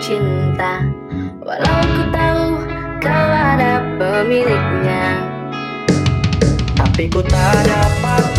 cinta. Walau ku tahu kau ada pemiliknya. Tapi ku tak dapat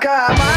cama.